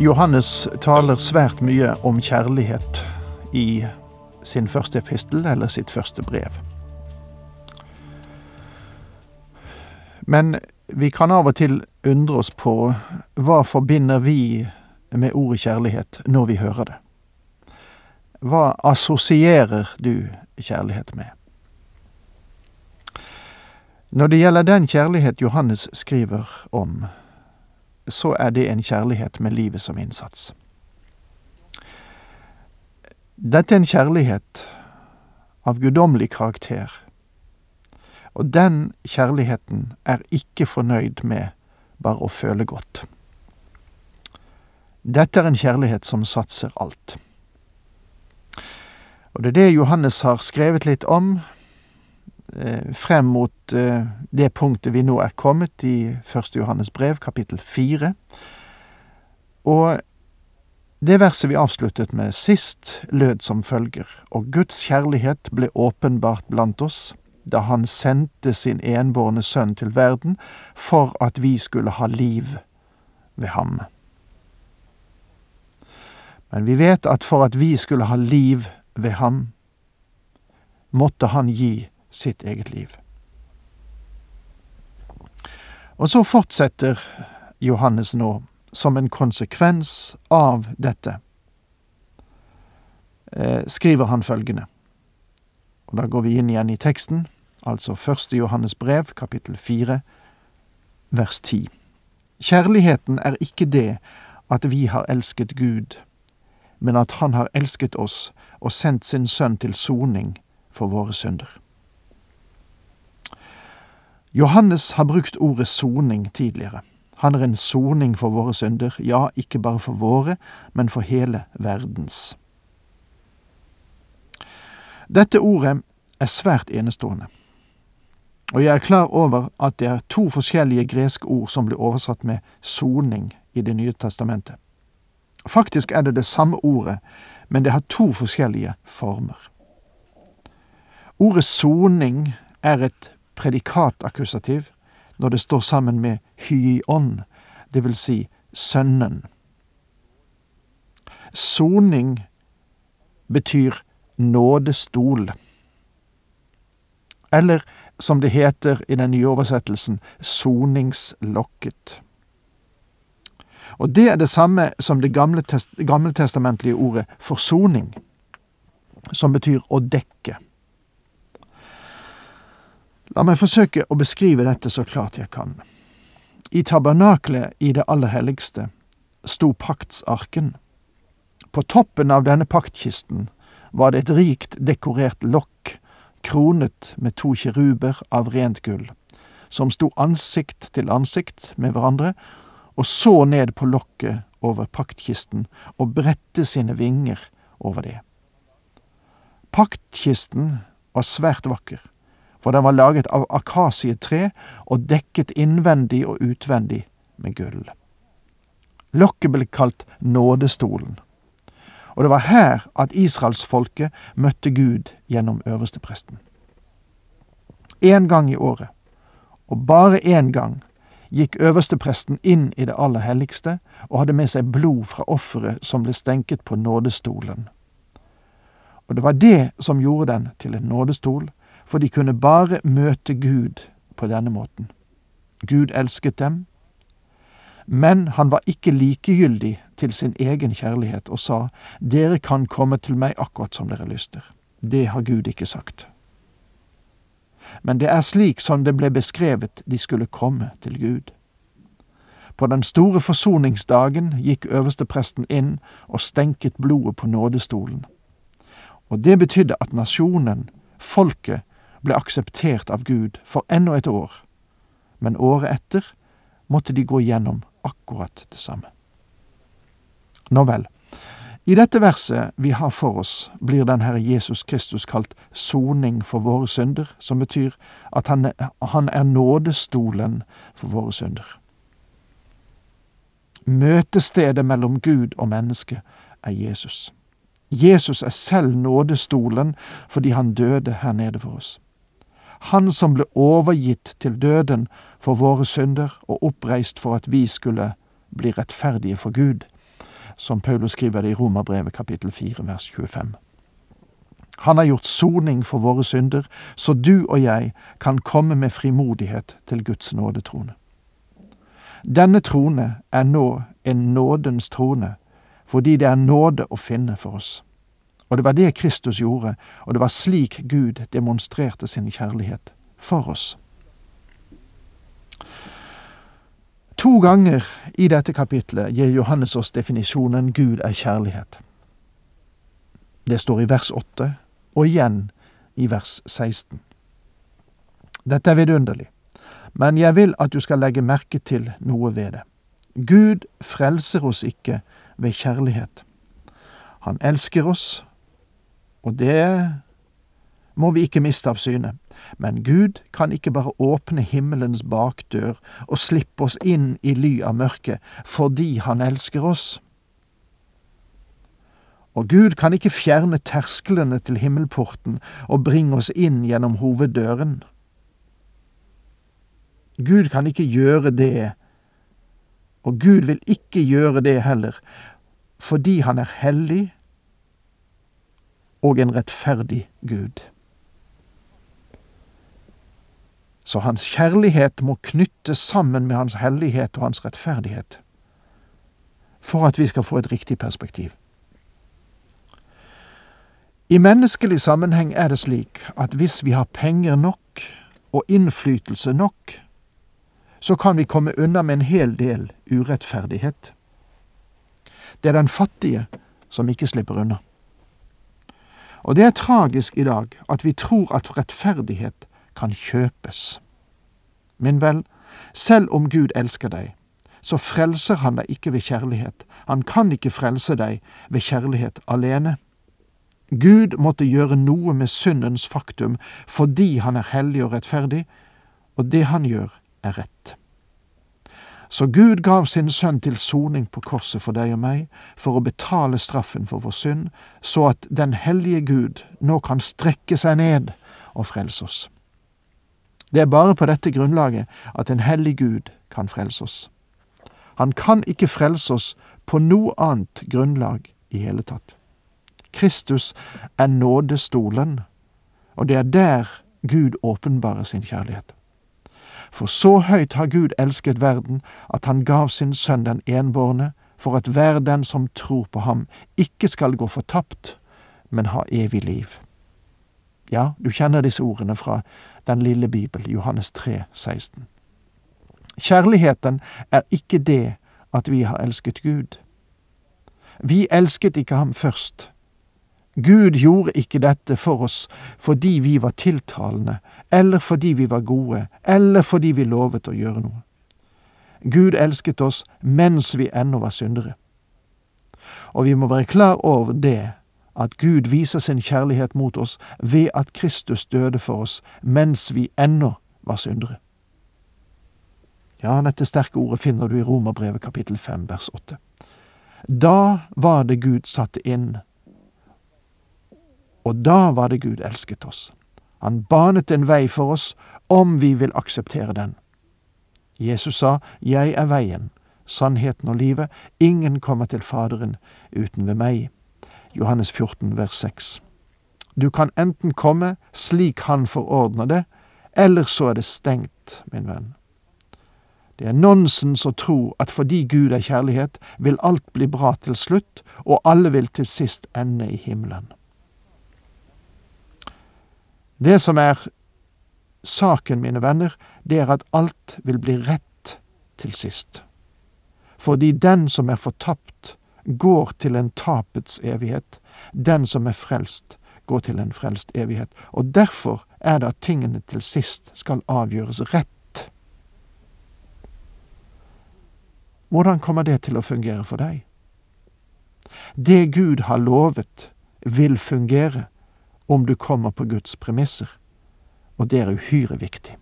Johannes taler svært mye om kjærlighet i sin første epistel, eller sitt første brev. Men vi kan av og til undre oss på hva forbinder vi med ordet kjærlighet når vi hører det? Hva assosierer du kjærlighet med? Når det gjelder den kjærlighet Johannes skriver om, så er det en kjærlighet med livet som innsats. Dette er en kjærlighet av guddommelig karakter, og den kjærligheten er ikke fornøyd med bare å føle godt. Dette er en kjærlighet som satser alt. Og det er det Johannes har skrevet litt om frem mot eh, det punktet vi nå er kommet i 1. Johannes brev, kapittel 4. Og det verset vi avsluttet med sist, lød som følger, og Guds kjærlighet ble åpenbart blant oss da Han sendte sin enbårne sønn til verden for at vi skulle ha liv ved ham. Men vi vet at for at vi skulle ha liv ved ham, måtte han gi sitt eget liv. Og så fortsetter Johannes nå, som en konsekvens av dette, eh, skriver han følgende. Og da går vi inn igjen i teksten, altså første Johannes brev, kapittel fire, vers ti. Kjærligheten er ikke det at vi har elsket Gud, men at Han har elsket oss og sendt sin Sønn til soning for våre synder. Johannes har brukt ordet soning tidligere. Han er en soning for våre synder, ja, ikke bare for våre, men for hele verdens. Dette ordet er svært enestående, og jeg er klar over at det er to forskjellige greske ord som blir oversatt med soning i Det nye testamentet. Faktisk er det det samme ordet, men det har to forskjellige former. Ordet soning er et predikatakkusativ når det står sammen med hyion, det vil si sønnen. Soning betyr nådestol. Eller som det heter i den nye oversettelsen, soningslokket. Og det er det samme som det gamle testamentlige ordet forsoning, som betyr å dekke. La meg forsøke å beskrive dette så klart jeg kan. I tabernaklet i det aller helligste sto paktsarken. På toppen av denne paktkisten var det et rikt dekorert lokk, kronet med to kiruber av rent gull, som sto ansikt til ansikt med hverandre og så ned på lokket over paktkisten og bredte sine vinger over det. Paktkisten var svært vakker for den var laget av akasietre og dekket innvendig og utvendig med gull. Lokket ble kalt Nådestolen, og det var her at israelsfolket møtte Gud gjennom øverstepresten. En gang i året, og bare én gang, gikk øverstepresten inn i det aller helligste og hadde med seg blod fra offeret som ble stenket på nådestolen. Og det var det som gjorde den til en nådestol, for de kunne bare møte Gud på denne måten. Gud elsket dem, men han var ikke likegyldig til sin egen kjærlighet og sa, Dere kan komme til meg akkurat som dere lyster. Det har Gud ikke sagt. Men det er slik som det ble beskrevet de skulle komme til Gud. På den store forsoningsdagen gikk øverstepresten inn og stenket blodet på nådestolen. Og det betydde at nasjonen, folket, ble akseptert av Gud for ennå et år, men året etter måtte de gå gjennom akkurat det samme. Nå vel. I dette verset vi har for oss, blir den Herre Jesus Kristus kalt soning for våre synder, som betyr at han, han er nådestolen for våre synder. Møtestedet mellom Gud og menneske er Jesus. Jesus er selv nådestolen fordi han døde her nede for oss. Han som ble overgitt til døden for våre synder og oppreist for at vi skulle bli rettferdige for Gud som Paulus skriver det i Romerbrevet kapittel 4 vers 25. Han har gjort soning for våre synder, så du og jeg kan komme med frimodighet til Guds nådetrone. Denne trone er nå en nådens trone, fordi det er nåde å finne for oss. Og det var det Kristus gjorde, og det var slik Gud demonstrerte sin kjærlighet for oss. To ganger i dette kapitlet gir Johannes oss definisjonen Gud er kjærlighet. Det står i vers 8, og igjen i vers 16. Dette er vidunderlig, men jeg vil at du skal legge merke til noe ved det. Gud frelser oss ikke ved kjærlighet. Han elsker oss, og det må vi ikke miste av syne. Men Gud kan ikke bare åpne himmelens bakdør og slippe oss inn i ly av mørket fordi Han elsker oss. Og Gud kan ikke fjerne tersklene til himmelporten og bringe oss inn gjennom hoveddøren. Gud kan ikke gjøre det, og Gud vil ikke gjøre det heller, fordi Han er hellig og en rettferdig Gud. Så hans kjærlighet må knyttes sammen med hans hellighet og hans rettferdighet, for at vi skal få et riktig perspektiv. I menneskelig sammenheng er det slik at hvis vi har penger nok og innflytelse nok, så kan vi komme unna med en hel del urettferdighet. Det er den fattige som ikke slipper unna. Og det er tragisk i dag at vi tror at rettferdighet kan kjøpes. Min vel, selv om Gud elsker deg, så frelser han deg ikke ved kjærlighet. Han kan ikke frelse deg ved kjærlighet alene. Gud måtte gjøre noe med syndens faktum fordi han er hellig og rettferdig, og det han gjør, er rett. Så Gud gav sin sønn til soning på korset for deg og meg, for å betale straffen for vår synd, så at den hellige Gud nå kan strekke seg ned og frelse oss. Det er bare på dette grunnlaget at en hellig Gud kan frelse oss. Han kan ikke frelse oss på noe annet grunnlag i hele tatt. Kristus er nådestolen, og det er der Gud åpenbarer sin kjærlighet. For så høyt har Gud elsket verden at han gav sin sønn den enbårne, for at hver den som tror på ham, ikke skal gå fortapt, men ha evig liv. Ja, du kjenner disse ordene fra den lille Bibel, Johannes 3, 16. Kjærligheten er ikke det at vi har elsket Gud. Vi elsket ikke ham først. Gud gjorde ikke dette for oss fordi vi var tiltalende, eller fordi vi var gode, eller fordi vi lovet å gjøre noe. Gud elsket oss mens vi ennå var syndere. Og vi må være klar over det at Gud viser sin kjærlighet mot oss ved at Kristus døde for oss mens vi ennå var syndere. Ja, dette sterke ordet finner du i Romerbrevet kapittel 5 vers 8. Da var det Gud satte inn, og da var det Gud elsket oss. Han banet en vei for oss om vi vil akseptere den. Jesus sa, Jeg er veien, sannheten og livet, ingen kommer til Faderen uten ved meg. Johannes 14, vers 6. Du kan enten komme slik Han forordner det, eller så er det stengt, min venn. Det er nonsens å tro at fordi Gud er kjærlighet, vil alt bli bra til slutt, og alle vil til sist ende i himmelen. Det som er saken, mine venner, det er at alt vil bli rett til sist. Fordi den som er fortapt, går til en tapets evighet. Den som er frelst, går til en frelst evighet. Og derfor er det at tingene til sist skal avgjøres rett. Hvordan kommer det til å fungere for deg? Det Gud har lovet, vil fungere om du kommer på Guds premisser, og det er uhyre viktig.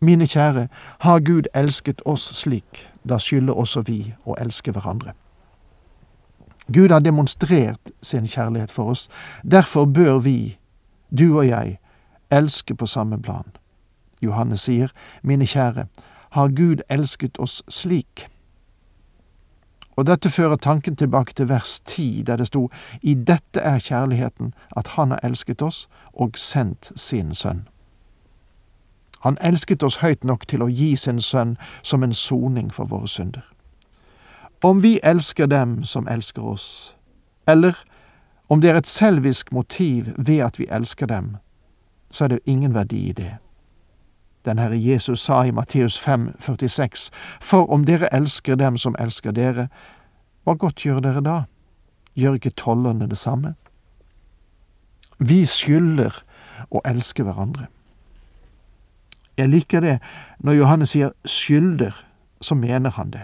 Mine kjære, har Gud elsket oss slik, da skylder også vi å elske hverandre. Gud har demonstrert sin kjærlighet for oss, derfor bør vi, du og jeg, elske på samme plan. Johannes sier, mine kjære, har Gud elsket oss slik. Og dette fører tanken tilbake til vers ti, der det sto I dette er kjærligheten, at Han har elsket oss og sendt sin sønn. Han elsket oss høyt nok til å gi sin sønn som en soning for våre synder. Om vi elsker dem som elsker oss, eller om det er et selvisk motiv ved at vi elsker dem, så er det ingen verdi i det. Den Herre Jesus sa i Matteus 5, 46, For om dere elsker dem som elsker dere, hva godt gjør dere da? Gjør ikke tollerne det samme? Vi skylder å elske hverandre. Jeg liker det når Johannes sier skylder, så mener han det.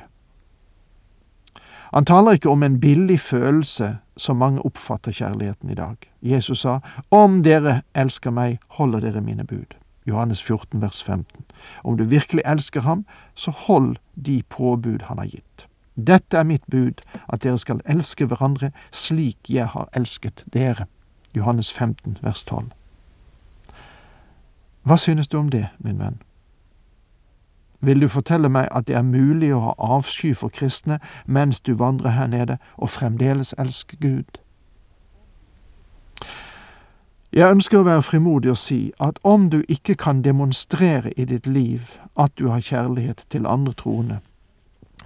Han taler ikke om en billig følelse som mange oppfatter kjærligheten i dag. Jesus sa, Om dere elsker meg, holder dere mine bud. Johannes 14, vers 15. Om du virkelig elsker ham, så hold de påbud han har gitt. Dette er mitt bud, at dere skal elske hverandre slik jeg har elsket dere. Johannes 15, vers 12. Hva synes du om det, min venn? Vil du fortelle meg at det er mulig å ha avsky for kristne mens du vandrer her nede og fremdeles elsker Gud? Jeg ønsker å være frimodig og si at om du ikke kan demonstrere i ditt liv at du har kjærlighet til andre troende,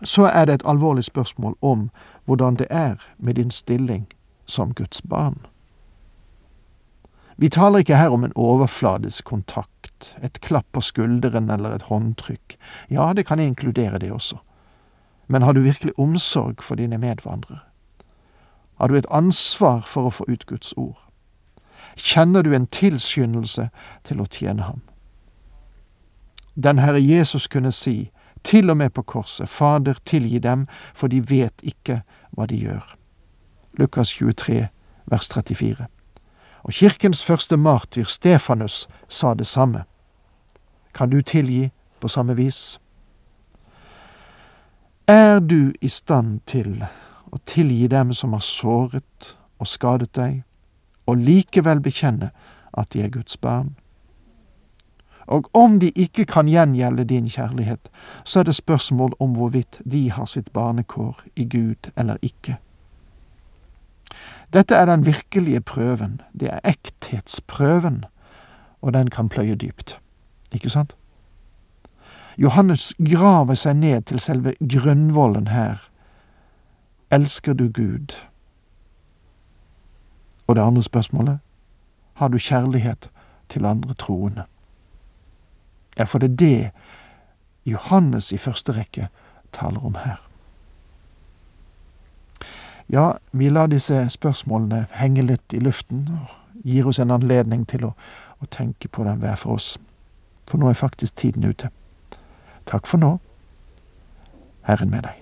så er det et alvorlig spørsmål om hvordan det er med din stilling som Guds barn. Vi taler ikke her om en overfladisk kontakt, et klapp på skulderen eller et håndtrykk. Ja, det kan inkludere det også. Men har du virkelig omsorg for dine medvandrere? Har du et ansvar for å få ut Guds ord? Kjenner du en tilskyndelse til å tjene ham? Den Herre Jesus kunne si, til og med på korset, Fader, tilgi dem, for de vet ikke hva de gjør. Lukas 23, vers 34. Og kirkens første martyr, Stefanus, sa det samme. Kan du tilgi på samme vis? Er du i stand til å tilgi dem som har såret og skadet deg, og likevel bekjenne at de er Guds barn? Og om de ikke kan gjengjelde din kjærlighet, så er det spørsmål om hvorvidt de har sitt barnekår i Gud eller ikke. Dette er den virkelige prøven, det er ekthetsprøven, og den kan pløye dypt, ikke sant? Johannes graver seg ned til selve grunnvollen her. Elsker du Gud? Og det andre spørsmålet, har du kjærlighet til andre troende? Ja, for det er det Johannes i første rekke taler om her. Ja, vi lar disse spørsmålene henge litt i luften, og gir oss en anledning til å, å tenke på dem hver for oss. For nå er faktisk tiden ute. Takk for nå. Herren med deg.